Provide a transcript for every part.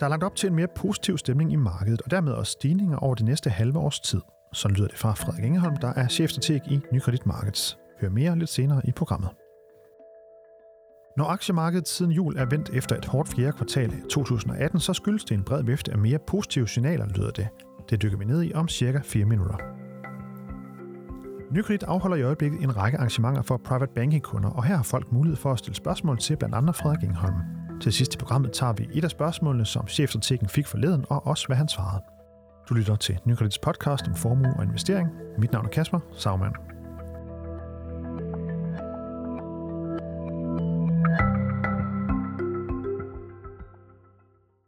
Der er lagt op til en mere positiv stemning i markedet, og dermed også stigninger over det næste halve års tid. Så lyder det fra Frederik Ingeholm, der er chefstrateg i Nykredit Markets. Hør mere lidt senere i programmet. Når aktiemarkedet siden jul er vendt efter et hårdt fjerde kvartal i 2018, så skyldes det en bred vifte af mere positive signaler, lyder det. Det dykker vi ned i om cirka 4 minutter. Nykredit afholder i øjeblikket en række arrangementer for private banking-kunder, og her har folk mulighed for at stille spørgsmål til blandt andre Frederik Ingholm. Til sidst i programmet tager vi et af spørgsmålene, som chefstrategen fik forleden, og også hvad han svarede. Du lytter til Nykredits podcast om formue og investering. Mit navn er Kasper Sagmann.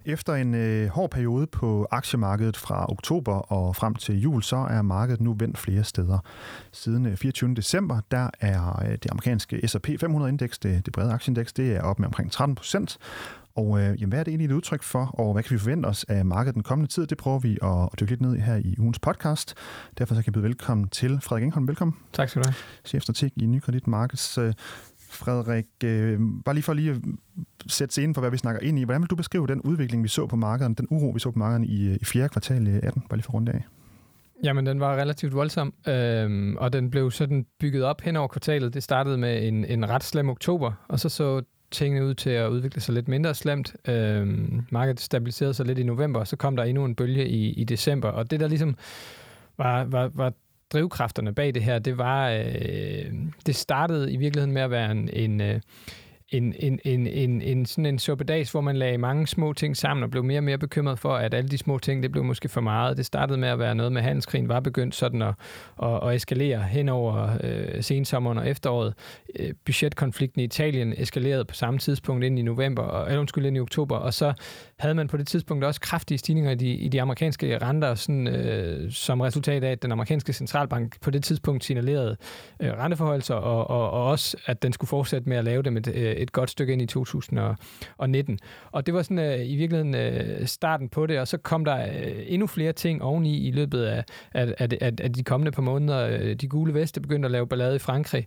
Efter en øh, hård periode på aktiemarkedet fra oktober og frem til jul, så er markedet nu vendt flere steder. Siden 24. Øh, december, der er øh, det amerikanske S&P 500-indeks, det, det brede aktieindeks, det er op med omkring 13 procent. Og øh, jamen, hvad er det egentlig et udtryk for, og hvad kan vi forvente os af markedet den kommende tid? Det prøver vi at, at dykke lidt ned i her i ugens podcast. Derfor så kan jeg byde velkommen til Frederik Engholm. Velkommen. Tak skal du have. Chefstrateg i Nykredit Markets. Frederik, øh, bare lige for lige at sætte scenen for, hvad vi snakker ind i. Hvordan vil du beskrive den udvikling, vi så på markedet, den uro, vi så på markedet i, øh, i fjerde kvartal øh, i 18? Bare lige for rundt af. Jamen, den var relativt voldsom, øhm, og den blev sådan bygget op hen over kvartalet. Det startede med en, en ret slem oktober, og så så tingene ud til at udvikle sig lidt mindre slemt. Øhm, markedet stabiliserede sig lidt i november, og så kom der endnu en bølge i, i december, og det der ligesom var, var, var drivkræfterne bag det her, det var, øh, det startede i virkeligheden med at være en, en øh, en, en, en, en, en, sådan en suppedags, hvor man lagde mange små ting sammen og blev mere og mere bekymret for, at alle de små ting, det blev måske for meget. Det startede med at være noget med, handelskrigen var begyndt sådan at, at, at eskalere hen over øh, sensommeren og efteråret. Øh, budgetkonflikten i Italien eskalerede på samme tidspunkt ind i november, og, eller undskyld, ind i oktober, og så havde man på det tidspunkt også kraftige stigninger i de, i de amerikanske renter, sådan, øh, som resultat af, at den amerikanske centralbank på det tidspunkt signalerede øh, renteforholdelser, og, og, og også, at den skulle fortsætte med at lave dem et, øh, et godt stykke ind i 2019. Og det var sådan øh, i virkeligheden øh, starten på det, og så kom der øh, endnu flere ting oveni i løbet af, af, af, af de kommende par måneder. Øh, de gule veste begyndte at lave ballade i Frankrig.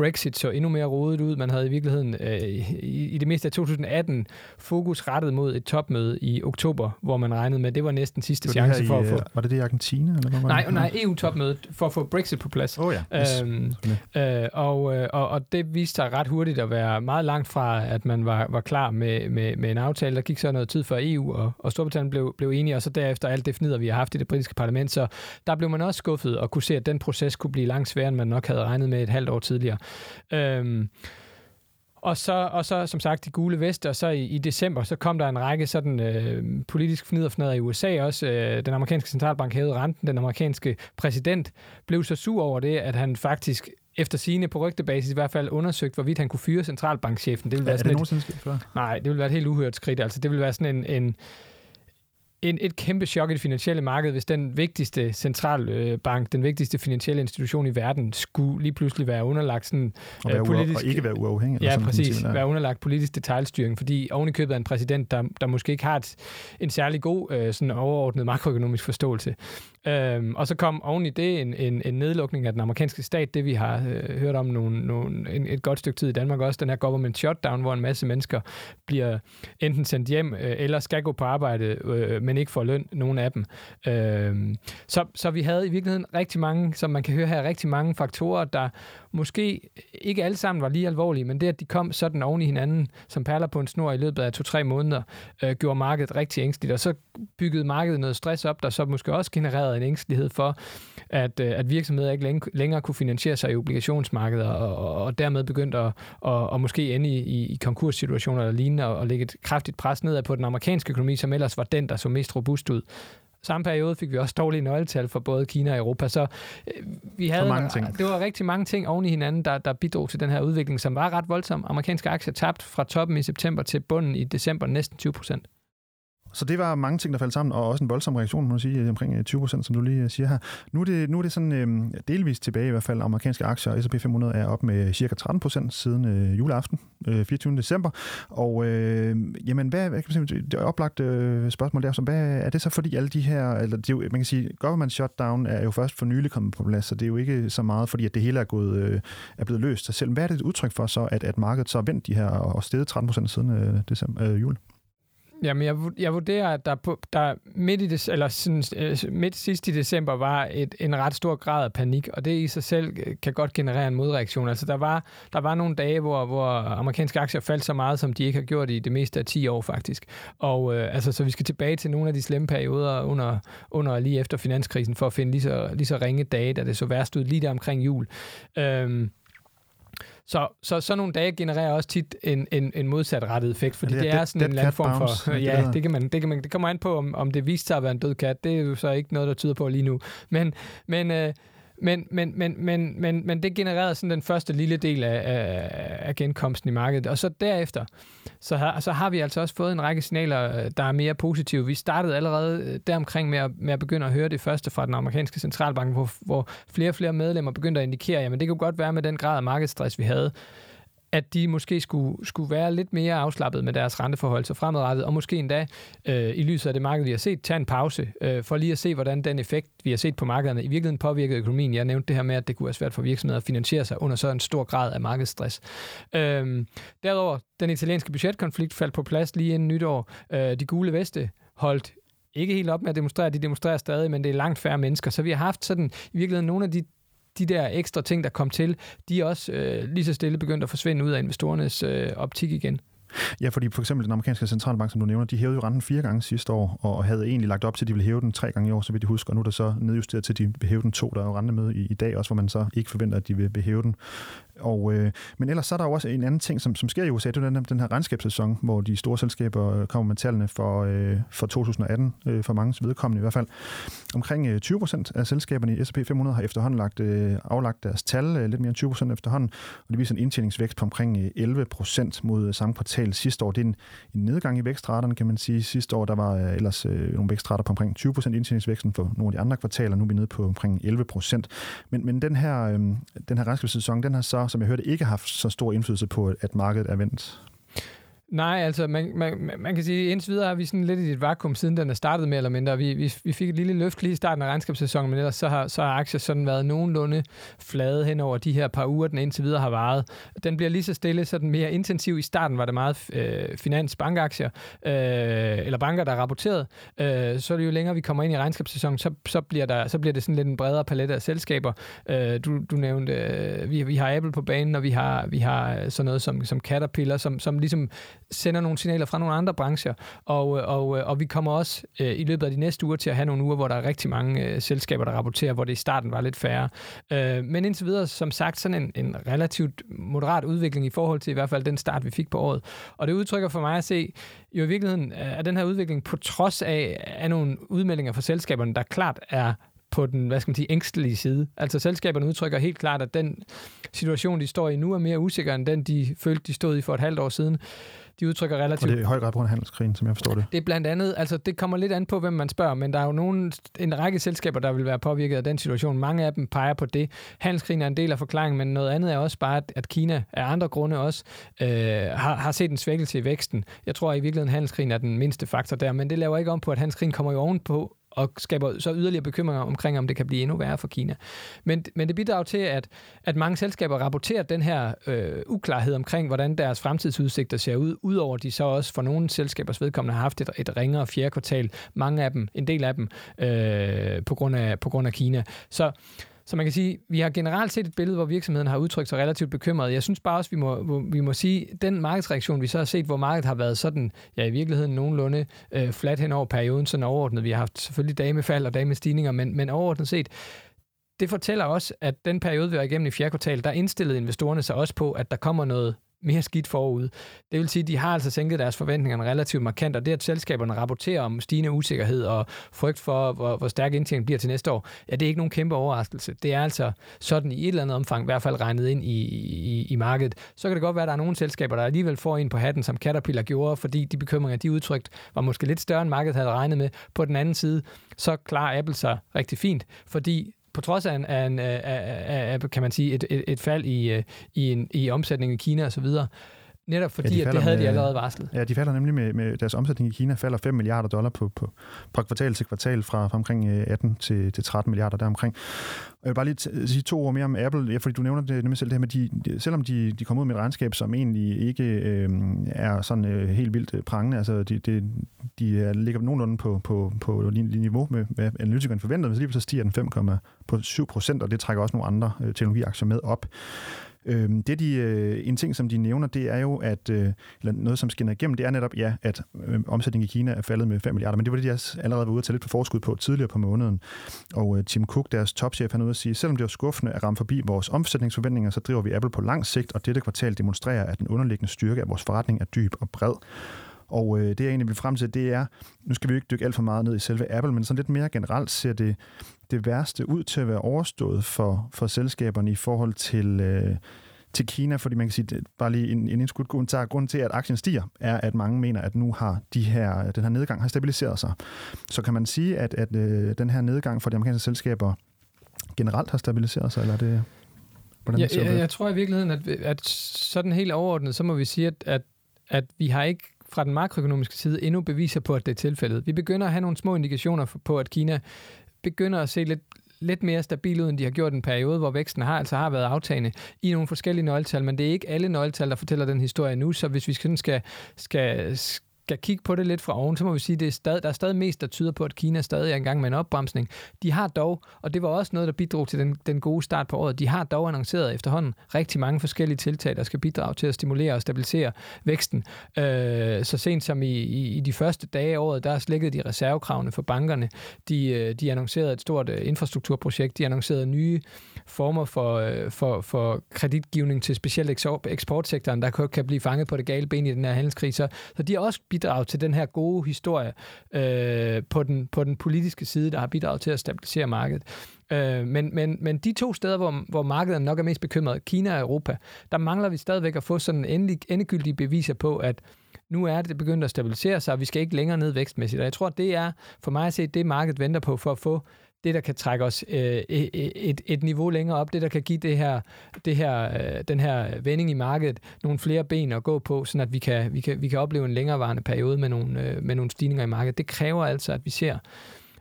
Brexit så endnu mere rodet ud. Man havde i virkeligheden øh, i, i det meste af 2018 fokus rettet mod et topmøde i oktober, hvor man regnede med, at det var næsten sidste det chance for i, at få... Var det det i Argentina? Eller hvad nej, nej, EU-topmødet for at få Brexit på plads. Oh ja, yes. øhm, øh, og, og, og det viste sig ret hurtigt at være meget langt fra, at man var, var klar med, med, med en aftale. Der gik så noget tid før EU og, og Storbritannien blev, blev enige, og så derefter alt det fnider, vi har haft i det britiske parlament. Så der blev man også skuffet og kunne se, at den proces kunne blive langt sværere, end man nok havde regnet med et halvt år tidligere. Øhm, og så, og så, som sagt, de gule veste, og så i, i december, så kom der en række sådan øh, politisk fniderfnader i USA også. Øh, den amerikanske centralbank hævede renten. Den amerikanske præsident blev så sur over det, at han faktisk efter sine på rygtebasis i hvert fald undersøgt, hvorvidt han kunne fyre centralbankchefen. Det ville være er sådan det nogensinde sket før? Nej, det ville være et helt uhørt skridt. Altså, det ville være sådan en, en en, et kæmpe chok i det finansielle marked, hvis den vigtigste centralbank, den vigtigste finansielle institution i verden, skulle lige pludselig være underlagt sådan og, være politisk... og ikke være uafhængig. Ja, præcis. Være underlagt politisk detaljstyring, fordi oven i købet af en præsident, der, der måske ikke har et, en særlig god øh, sådan overordnet makroøkonomisk forståelse. Øhm, og så kom oven i det en, en, en nedlukning af den amerikanske stat, det vi har øh, hørt om nogle, nogle, en, et godt stykke tid i Danmark også, den her government shutdown, hvor en masse mennesker bliver enten sendt hjem øh, eller skal gå på arbejde, øh, men ikke får løn, nogen af dem. Øh, så, så vi havde i virkeligheden rigtig mange, som man kan høre her, rigtig mange faktorer, der måske ikke alle sammen var lige alvorlige, men det, at de kom sådan oven i hinanden, som perler på en snor i løbet af to-tre måneder, øh, gjorde markedet rigtig ængstligt, og så byggede markedet noget stress op, der så måske også genererede en ængstelighed for, at, øh, at virksomheder ikke længere kunne finansiere sig i obligationsmarkedet, og, og, og dermed begyndte at og, og måske ende i, i, i konkurssituationer eller lignende, og, og lægge et kraftigt pres nedad på den amerikanske økonomi, som ellers var den, der så mest robust ud. Samme periode fik vi også dårlige nøgletal for både Kina og Europa, så øh, vi havde mange ting. det var rigtig mange ting oven i hinanden, der, der bidrog til den her udvikling, som var ret voldsom. Amerikanske aktier tabt fra toppen i september til bunden i december næsten 20 procent. Så det var mange ting, der faldt sammen, og også en voldsom reaktion, må man sige, omkring øh, 20 procent, som du lige øh, siger her. Nu er det, nu er det sådan øh, delvist tilbage i hvert fald. Amerikanske aktier, S&P 500, er op med cirka 13 procent siden øh, juleaften, øh, 24. december. Og øh, jamen, hvad, hvad kan man sige, det oplagt øh, spørgsmål der, så hvad er det så fordi alle de her, eller det er jo, man kan sige, government shutdown er jo først for nylig kommet på plads, så det er jo ikke så meget, fordi at det hele er, gået, øh, er blevet løst Så selv. Hvad er det et udtryk for så, at, at markedet så er vendt de her og steget 13 procent siden øh, december, øh, jul? Jamen, jeg, jeg vurderer, at der, på, der midt, i det, eller sådan, øh, midt sidst i december var et, en ret stor grad af panik, og det i sig selv øh, kan godt generere en modreaktion. Altså, der var, der var nogle dage, hvor, hvor amerikanske aktier faldt så meget, som de ikke har gjort i det meste af 10 år, faktisk. Og øh, altså, så vi skal tilbage til nogle af de slemme perioder under, under lige efter finanskrisen, for at finde lige så, lige så ringe dage, da det så værst ud lige der omkring jul. Øhm, så, så sådan nogle dage genererer også tit en, en, en modsatrettet effekt, fordi ja, det, er, det er sådan en eller anden form for... Ja, det, kan man, det, kan man, det kommer an på, om, om det viste sig at være en død kat. Det er jo så ikke noget, der tyder på lige nu. Men, men, øh, men, men, men, men, men, men det genererede sådan den første lille del af, af, af genkomsten i markedet. Og så derefter, så har, så har vi altså også fået en række signaler, øh, der er mere positive. Vi startede allerede øh, deromkring med at, med at begynde at høre det første fra den amerikanske centralbank, hvor, hvor flere og flere medlemmer begyndte at indikere, at det kunne godt være med den grad af markedsstress, vi havde, at de måske skulle, skulle være lidt mere afslappet med deres renteforhold så fremadrettet, og måske endda øh, i lyset af det marked, vi har set, tage en pause øh, for lige at se, hvordan den effekt, vi har set på markederne, i virkeligheden påvirker økonomien. Jeg nævnte det her med, at det kunne være svært for virksomheder at finansiere sig under så en stor grad af markedsstress. Øh, derudover, den italienske budgetkonflikt faldt på plads lige inden nytår. Øh, de gule veste holdt ikke helt op med at demonstrere, de demonstrerer stadig, men det er langt færre mennesker. Så vi har haft sådan i virkeligheden nogle af de de der ekstra ting, der kom til, de er også øh, lige så stille begyndt at forsvinde ud af investorernes øh, optik igen. Ja, fordi for eksempel den amerikanske centralbank, som du nævner, de hævede jo renten fire gange sidste år, og havde egentlig lagt op til, at de ville hæve den tre gange i år, så vidt jeg husker, og nu er der så nedjusteret til, at de vil hæve den to. Der er jo rentemøde i, i dag også, hvor man så ikke forventer, at de vil, vil hæve den. Og, øh, men ellers så er der jo også en anden ting, som, som sker i USA, det er den, den her regnskabssæson, hvor de store selskaber øh, kommer med tallene for, øh, for 2018, øh, for mange vedkommende i hvert fald. Omkring øh, 20 procent af selskaberne i S&P 500 har efterhånden lagt, øh, aflagt deres tal, øh, lidt mere end 20 procent efterhånden, og det viser en indtjeningsvækst på omkring øh, 11 procent mod øh, samme kvartal sidste år. Det er en, en nedgang i vækstraterne, kan man sige. Sidste år der var øh, ellers øh, nogle vækstrater på omkring 20 procent indtjeningsvæksten for nogle af de andre kvartaler, nu er vi nede på omkring 11 procent. Men, men den her, øh, den her regnskabssæson, den har så som jeg hørte, ikke haft så stor indflydelse på, at markedet er vendt? Nej, altså man, man, man kan sige, at indtil videre er vi sådan lidt i et vakuum, siden den er startet mere eller mindre. Vi, vi, vi fik et lille løft lige i starten af regnskabssæsonen, men ellers så har, så har aktier sådan været nogenlunde flade hen over de her par uger, den indtil videre har varet. Den bliver lige så stille, så den mere intensiv. I starten var det meget øh, finans, bankaktier, øh, eller banker, der rapporterede. Øh, så er det jo længere vi kommer ind i regnskabssæsonen, så, så, bliver, der, så bliver det sådan lidt en bredere palette af selskaber. Øh, du, du nævnte, øh, vi, vi har Apple på banen, og vi har, vi har øh, sådan noget som, som Caterpillar, som, som ligesom sender nogle signaler fra nogle andre brancher, og, og, og vi kommer også øh, i løbet af de næste uger til at have nogle uger, hvor der er rigtig mange øh, selskaber, der rapporterer, hvor det i starten var lidt færre. Øh, men indtil videre, som sagt, sådan en, en relativt moderat udvikling i forhold til i hvert fald den start, vi fik på året. Og det udtrykker for mig at se, jo i virkeligheden øh, er den her udvikling på trods af, af nogle udmeldinger fra selskaberne, der klart er på den, hvad skal man sige, ængstelige side. Altså selskaberne udtrykker helt klart, at den situation, de står i nu, er mere usikker end den, de følte, de stod i for et halvt år siden de udtrykker relativt... Og det er i høj grad på grund af handelskrigen, som jeg forstår det. Det er blandt andet, altså det kommer lidt an på, hvem man spørger, men der er jo nogle, en række selskaber, der vil være påvirket af den situation. Mange af dem peger på det. Handelskrigen er en del af forklaringen, men noget andet er også bare, at Kina af andre grunde også øh, har, har set en svækkelse i væksten. Jeg tror i virkeligheden, at handelskrigen er den mindste faktor der, men det laver ikke om på, at handelskrigen kommer jo ovenpå og skaber så yderligere bekymringer omkring, om det kan blive endnu værre for Kina. Men, men det bidrager til, at, at mange selskaber rapporterer den her øh, uklarhed omkring, hvordan deres fremtidsudsigter ser ud, udover de så også for nogle selskabers vedkommende har haft et, et ringere fjerde kvartal. Mange af dem, en del af dem, øh, på, grund af, på grund af Kina. Så så man kan sige, vi har generelt set et billede, hvor virksomheden har udtrykt sig relativt bekymret. Jeg synes bare også, vi må, vi må sige, den markedsreaktion, vi så har set, hvor markedet har været sådan, ja i virkeligheden nogenlunde øh, flat hen over perioden, sådan overordnet. Vi har haft selvfølgelig dage med fald og dage med stigninger, men, men overordnet set, det fortæller også, at den periode, vi var igennem i fjerde kvartal, der indstillede investorerne sig også på, at der kommer noget mere skidt forud. Det vil sige, at de har altså sænket deres forventninger relativt markant, og det, at selskaberne rapporterer om stigende usikkerhed og frygt for, hvor, hvor stærk indtjening bliver til næste år, ja, det er ikke nogen kæmpe overraskelse. Det er altså sådan i et eller andet omfang, i hvert fald regnet ind i, i, i markedet. Så kan det godt være, at der er nogle selskaber, der alligevel får en på hatten, som Caterpillar gjorde, fordi de bekymringer, de udtrykt, var måske lidt større, end markedet havde regnet med. På den anden side, så klarer Apple sig rigtig fint, fordi på trods af, en, af, en, af, af, kan man sige, et, et, et fald i, øh, i, en, i omsætningen i Kina osv., Netop fordi, ja, de at det havde med, de allerede varslet. Ja, de falder nemlig med, med deres omsætning i Kina, falder 5 milliarder dollar på, på, på kvartal til kvartal fra, fra omkring 18 til, til 13 milliarder deromkring. Jeg vil bare lige sige to ord mere om Apple, ja, fordi du nævner det nemlig selv det her med, de, selvom de, de kommer ud med et regnskab, som egentlig ikke øh, er sådan øh, helt vildt øh, prangende, altså de, de, de er, ligger nogenlunde på, på, på niveau med, hvad analytikeren forventede, men alligevel så stiger den 5,7 procent, og det trækker også nogle andre øh, teknologiaktier med op. Øh, det de, øh, en ting, som de nævner, det er jo, at øh, eller noget, som skinner igennem, det er netop, ja, at øh, omsætningen i Kina er faldet med 5 milliarder, men det var det, de også allerede var ude at tage lidt på forskud på tidligere på måneden. Og øh, Tim Cook, deres topchef, han er ude at sige, selvom det var skuffende at ramme forbi vores omsætningsforventninger, så driver vi Apple på lang sigt, og dette kvartal demonstrerer, at den underliggende styrke af vores forretning er dyb og bred. Og øh, det, jeg egentlig vil frem til, det er, nu skal vi jo ikke dykke alt for meget ned i selve Apple, men sådan lidt mere generelt ser det, det værste ud til at være overstået for, for selskaberne i forhold til, øh, til Kina, fordi man kan sige, det, bare lige en, en indskudt kommentar, grunden til, at aktien stiger, er, at mange mener, at nu har de her, den her nedgang har stabiliseret sig. Så kan man sige, at, at øh, den her nedgang for de amerikanske selskaber generelt har stabiliseret sig, eller er det... Hvordan ja, jeg, jeg tror i virkeligheden, at, at sådan helt overordnet, så må vi sige, at, at, at vi har ikke fra den makroøkonomiske side endnu beviser på, at det er tilfældet. Vi begynder at have nogle små indikationer på, at Kina begynder at se lidt, lidt mere stabil ud, end de har gjort en periode, hvor væksten har altså har været aftagende i nogle forskellige nøgletal, men det er ikke alle nøgletal, der fortæller den historie nu, så hvis vi skal, skal, skal skal kigge på det lidt fra oven, så må vi sige, at det er stadig, der er stadig mest, der tyder på, at Kina stadig er i gang med en opbremsning. De har dog, og det var også noget, der bidrog til den, den gode start på året, de har dog annonceret efterhånden rigtig mange forskellige tiltag, der skal bidrage til at stimulere og stabilisere væksten. Øh, så sent som i, i, i de første dage af året, der slækkede de reservekravene for bankerne. De, øh, de annoncerede et stort øh, infrastrukturprojekt, de annoncerede nye former for, øh, for, for kreditgivning til specielt eksportsektoren, der kan blive fanget på det gale ben i den her handelskrig. Så, så de har også bidraget til den her gode historie øh, på, den, på den politiske side, der har bidraget til at stabilisere markedet. Øh, men, men, men de to steder, hvor, hvor markedet nok er mest bekymret, Kina og Europa, der mangler vi stadigvæk at få sådan endelig, endegyldige beviser på, at nu er det begyndt at stabilisere sig, og vi skal ikke længere ned vækstmæssigt. Og jeg tror, det er for mig at se det, markedet venter på for at få det, der kan trække os øh, e, e, et, et niveau længere op, det, der kan give det her, det her, øh, den her vending i markedet nogle flere ben at gå på, sådan at vi kan, vi kan, vi kan opleve en længerevarende periode med nogle, øh, med nogle stigninger i markedet. Det kræver altså, at vi ser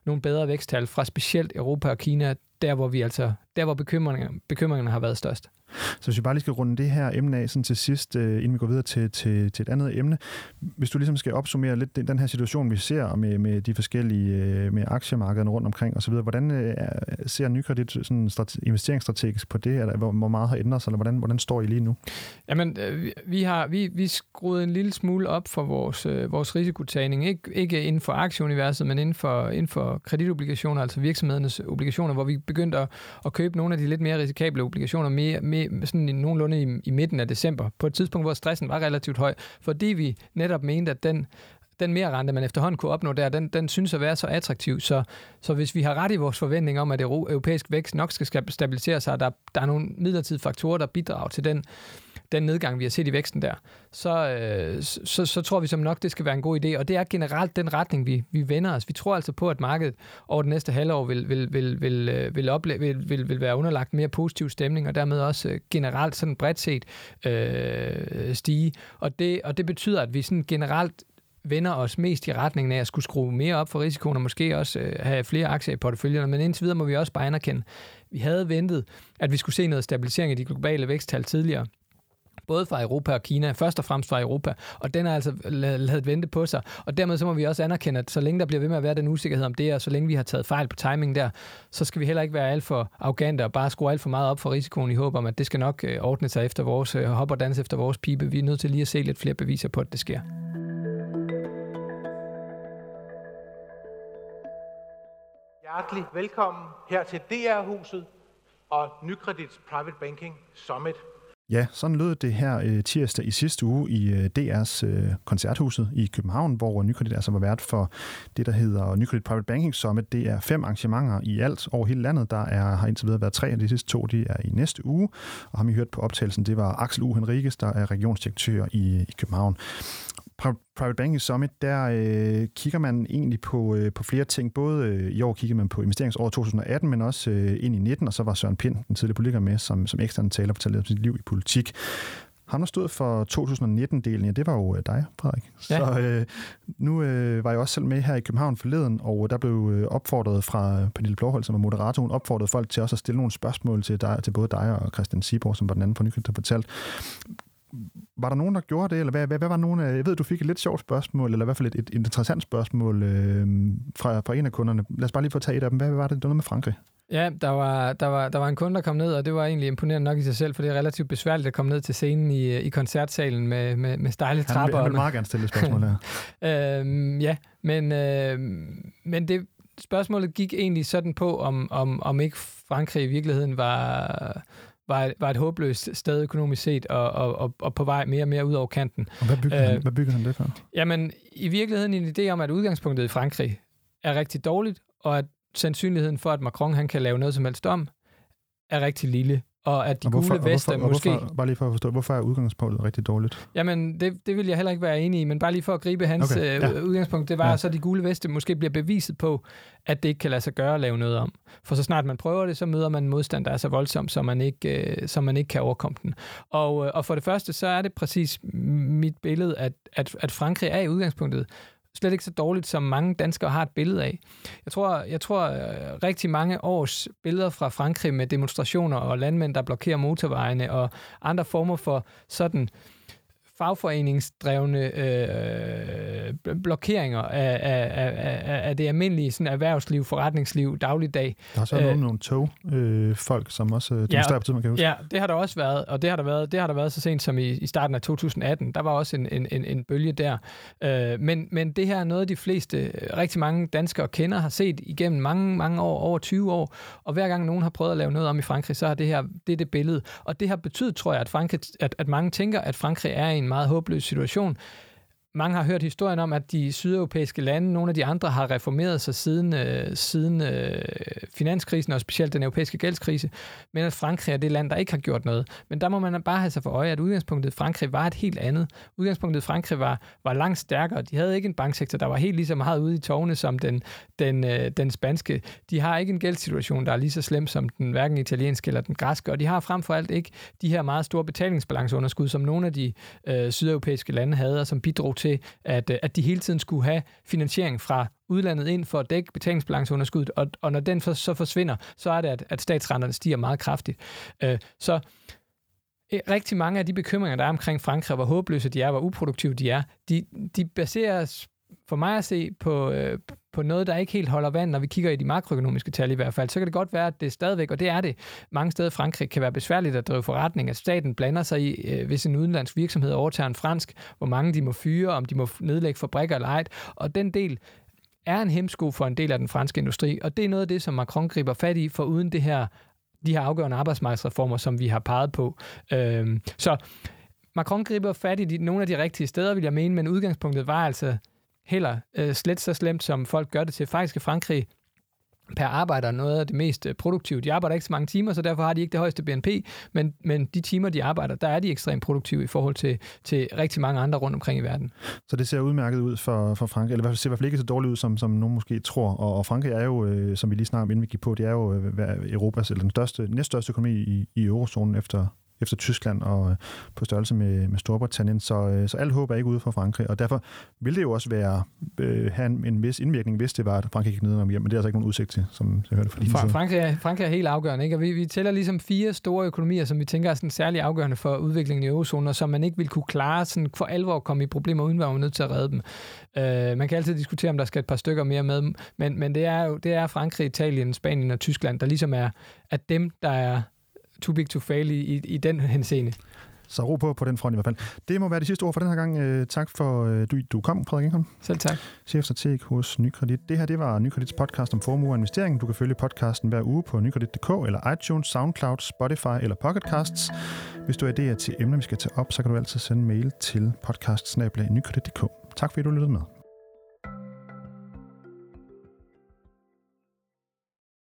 nogle bedre væksttal fra specielt Europa og Kina, der hvor vi altså, der hvor bekymringerne, bekymringerne har været størst. Så hvis vi bare lige skal runde det her emne af sådan til sidst, øh, inden vi går videre til, til, til et andet emne. Hvis du ligesom skal opsummere lidt den, den her situation, vi ser med, med de forskellige øh, med aktiemarkederne rundt omkring osv., hvordan øh, ser Nykredit sådan strate, investeringsstrategisk på det? Eller hvor, hvor meget har ændret sig, eller hvordan, hvordan står I lige nu? Jamen, øh, vi har vi, vi skruet en lille smule op for vores, øh, vores risikotagning. Ikke, ikke inden for aktieuniverset, men inden for, inden for kreditobligationer, altså virksomhedernes obligationer, hvor vi begyndte at, at købe nogle af de lidt mere risikable obligationer mere, mere med, sådan nogenlunde i, i midten af december, på et tidspunkt, hvor stressen var relativt høj, fordi vi netop mente, at den den mere rente, man efterhånden kunne opnå der, den, den synes at være så attraktiv. Så, så hvis vi har ret i vores forventning om, at europæisk vækst nok skal stabilisere sig, og der, der er nogle midlertidige faktorer, der bidrager til den, den nedgang, vi har set i væksten der, så, øh, så, så tror vi som nok, det skal være en god idé. Og det er generelt den retning, vi, vi vender os. Vi tror altså på, at markedet over det næste halvår vil, vil, vil, vil, øh, vil, ople- vil, vil, vil være underlagt mere positiv stemning, og dermed også øh, generelt sådan bredt set øh, stige. Og det, og det betyder, at vi sådan generelt vender os mest i retningen af at skulle skrue mere op for risikoen, og måske også øh, have flere aktier i porteføljerne. Men indtil videre må vi også bare anerkende, vi havde ventet, at vi skulle se noget stabilisering i de globale væksttal tidligere både fra Europa og Kina, først og fremmest fra Europa, og den er altså lavet vente på sig. Og dermed så må vi også anerkende, at så længe der bliver ved med at være den usikkerhed om det, og så længe vi har taget fejl på timing der, så skal vi heller ikke være alt for arrogante og bare skrue alt for meget op for risikoen i håb om, at det skal nok øh, ordne sig efter vores, øh, hop og dans efter vores pipe. Vi er nødt til lige at se lidt flere beviser på, at det sker. Hjertelig velkommen her til DR-huset og Nykredits Private Banking Summit Ja, sådan lød det her øh, tirsdag i sidste uge i øh, DR's øh, koncerthuset i København, hvor øh, Nykredit altså var vært for det, der hedder Nykredit Private Banking Summit. Det er fem arrangementer i alt over hele landet. Der er, har indtil videre været tre af de sidste to, de er i næste uge. Og har I hørt på optagelsen, det var Axel U. Henriques, der er regionsdirektør i, i København. Private Banking Summit, der øh, kigger man egentlig på, øh, på flere ting. Både øh, i år kigger man på investeringsåret 2018, men også øh, ind i 19, og så var Søren Pind, den tidligere politiker, med som, som ekstern taler, fortalte om sit liv i politik. Ham, der stod for 2019-delen, ja, det var jo øh, dig, Frederik. Ja. Så øh, nu øh, var jeg også selv med her i København forleden, og der blev øh, opfordret fra Pernille Blåhold, som er moderator, hun opfordrede folk til også at stille nogle spørgsmål til, dig, til både dig og Christian Siborg, som var den anden på Nykredit, der fortalte. Var der nogen, der gjorde det, eller hvad, hvad, hvad var nogen af, jeg ved, du fik et lidt sjovt spørgsmål, eller i hvert fald et, et interessant spørgsmål øh, fra, fra en af kunderne. Lad os bare lige få tage et af dem. Hvad var det? Var noget med Frankrig. Ja, der var, der, var, der var en kunde, der kom ned, og det var egentlig imponerende nok i sig selv, for det er relativt besværligt at komme ned til scenen i, i koncertsalen med, med, med stejle trapper. Han vil, han vil meget gerne stille spørgsmål her. øhm, ja, men, øh, men det, spørgsmålet gik egentlig sådan på, om, om, om ikke Frankrig i virkeligheden var var, var et håbløst sted økonomisk set, og, og, og, og på vej mere og mere ud over kanten. Og hvad bygger, øh, han, hvad bygger han det for? Jamen, i virkeligheden en idé om, at udgangspunktet i Frankrig er rigtig dårligt, og at sandsynligheden for, at Macron han kan lave noget som helst om, er rigtig lille og at de og hvorfor, gule veste og hvorfor, måske... Hvorfor, bare lige for at forstå, hvorfor er udgangspunktet rigtig dårligt? Jamen, det, det vil jeg heller ikke være enig i, men bare lige for at gribe hans okay, øh, ja. udgangspunkt, det var, ja. så de gule veste måske bliver beviset på, at det ikke kan lade sig gøre at lave noget om. For så snart man prøver det, så møder man en modstand, der er så voldsom, så man ikke, øh, så man ikke kan overkomme den. Og, øh, og for det første, så er det præcis mit billede, at, at, at Frankrig er i udgangspunktet slet ikke så dårligt, som mange danskere har et billede af. Jeg tror, jeg tror øh, rigtig mange års billeder fra Frankrig med demonstrationer og landmænd, der blokerer motorvejene og andre former for sådan øh, fagforeningsdrevne øh, blokeringer af, af, af, af det almindelige sådan erhvervsliv, forretningsliv, dagligdag. Der har så været øh, nogle tog, øh, folk, som også øh, demonstrerer ja, på tid, man kan huske. Ja, det har der også været, og det har der været, det har der været så sent som i, i starten af 2018. Der var også en, en, en, en bølge der. Øh, men, men det her er noget, de fleste, rigtig mange danskere kender, har set igennem mange, mange år, over 20 år, og hver gang nogen har prøvet at lave noget om i Frankrig, så har det her, det er det billede. Og det har betydet, tror jeg, at, Frankrig, at, at mange tænker, at Frankrig er en meget håbløs situation. Mange har hørt historien om, at de sydeuropæiske lande, nogle af de andre, har reformeret sig siden, øh, siden øh, finanskrisen, og specielt den europæiske gældskrise, men at Frankrig er det land, der ikke har gjort noget. Men der må man bare have sig for øje, at udgangspunktet i Frankrig var et helt andet. Udgangspunktet i Frankrig var, var langt stærkere. De havde ikke en banksektor, der var helt lige så meget ude i tårne som den, den, øh, den spanske. De har ikke en gældssituation, der er lige så slem som den hverken italienske eller den græske, og de har frem for alt ikke de her meget store betalingsbalanceunderskud, som nogle af de øh, sydeuropæiske lande havde, og som bidrog til, at, øh, at de hele tiden skulle have finansiering fra udlandet ind for at dække betalingsbalanceunderskuddet, og, og når den for, så forsvinder, så er det, at, at statsrenterne stiger meget kraftigt. Øh, så øh, rigtig mange af de bekymringer, der er omkring Frankrig, hvor håbløse de er, hvor uproduktive de er, de, de baseres for mig at se på, øh, på noget, der ikke helt holder vand, når vi kigger i de makroøkonomiske tal i hvert fald, så kan det godt være, at det stadigvæk, og det er det, mange steder i Frankrig kan være besværligt at drive forretning, at staten blander sig i, øh, hvis en udenlandsk virksomhed overtager en fransk, hvor mange de må fyre, om de må nedlægge fabrikker eller ej, og den del er en hemsko for en del af den franske industri, og det er noget af det, som Macron griber fat i, for uden det her, de her afgørende arbejdsmarkedsreformer, som vi har peget på. Øhm, så Macron griber fat i de, nogle af de rigtige steder, vil jeg mene, men udgangspunktet var altså heller øh, slet så slemt, som folk gør det til. Faktisk i Frankrig per arbejder noget af det mest øh, produktive. De arbejder ikke så mange timer, så derfor har de ikke det højeste BNP, men, men de timer, de arbejder, der er de ekstremt produktive i forhold til, til rigtig mange andre rundt omkring i verden. Så det ser udmærket ud for, for Frankrig, eller i hvert fald ser i hvert fald ikke så dårligt ud, som, som nogen måske tror. Og, og Frankrig er jo, øh, som vi lige snart inden vi gik på, det er jo øh, Europas, eller den største, næststørste økonomi i, i eurozonen efter, efter Tyskland og øh, på størrelse med, med Storbritannien. Så, øh, så alt håb er ikke ude for Frankrig, og derfor vil det jo også være, øh, have en, en vis indvirkning, hvis det var, at Frankrig gik ned om hjem, men det er altså ikke nogen udsigt til, som jeg hørte fra din side. Frankrig er, Frankrig er helt afgørende, ikke? og vi, vi tæller ligesom fire store økonomier, som vi tænker er sådan særlig afgørende for udviklingen i eurozonen, og som man ikke vil kunne klare sådan for alvor at komme i problemer, uden at være nødt til at redde dem. Øh, man kan altid diskutere, om der skal et par stykker mere med, men, men det er jo det er Frankrig, Italien, Spanien og Tyskland, der ligesom er at dem, der er too big to fail i, i, i den henseende. Så ro på på den front i hvert fald. Det må være det sidste ord for den her gang. Uh, tak for, uh, du, du kom, Frederik Indkom. Selv tak. Chefstrateg hos Nykredit. Det her, det var Nykredits podcast om formue og investering. Du kan følge podcasten hver uge på nykredit.dk eller iTunes, SoundCloud, Spotify eller Pocketcasts. Hvis du har idéer til emner, vi skal tage op, så kan du altid sende mail til podcast Tak fordi du lyttede med.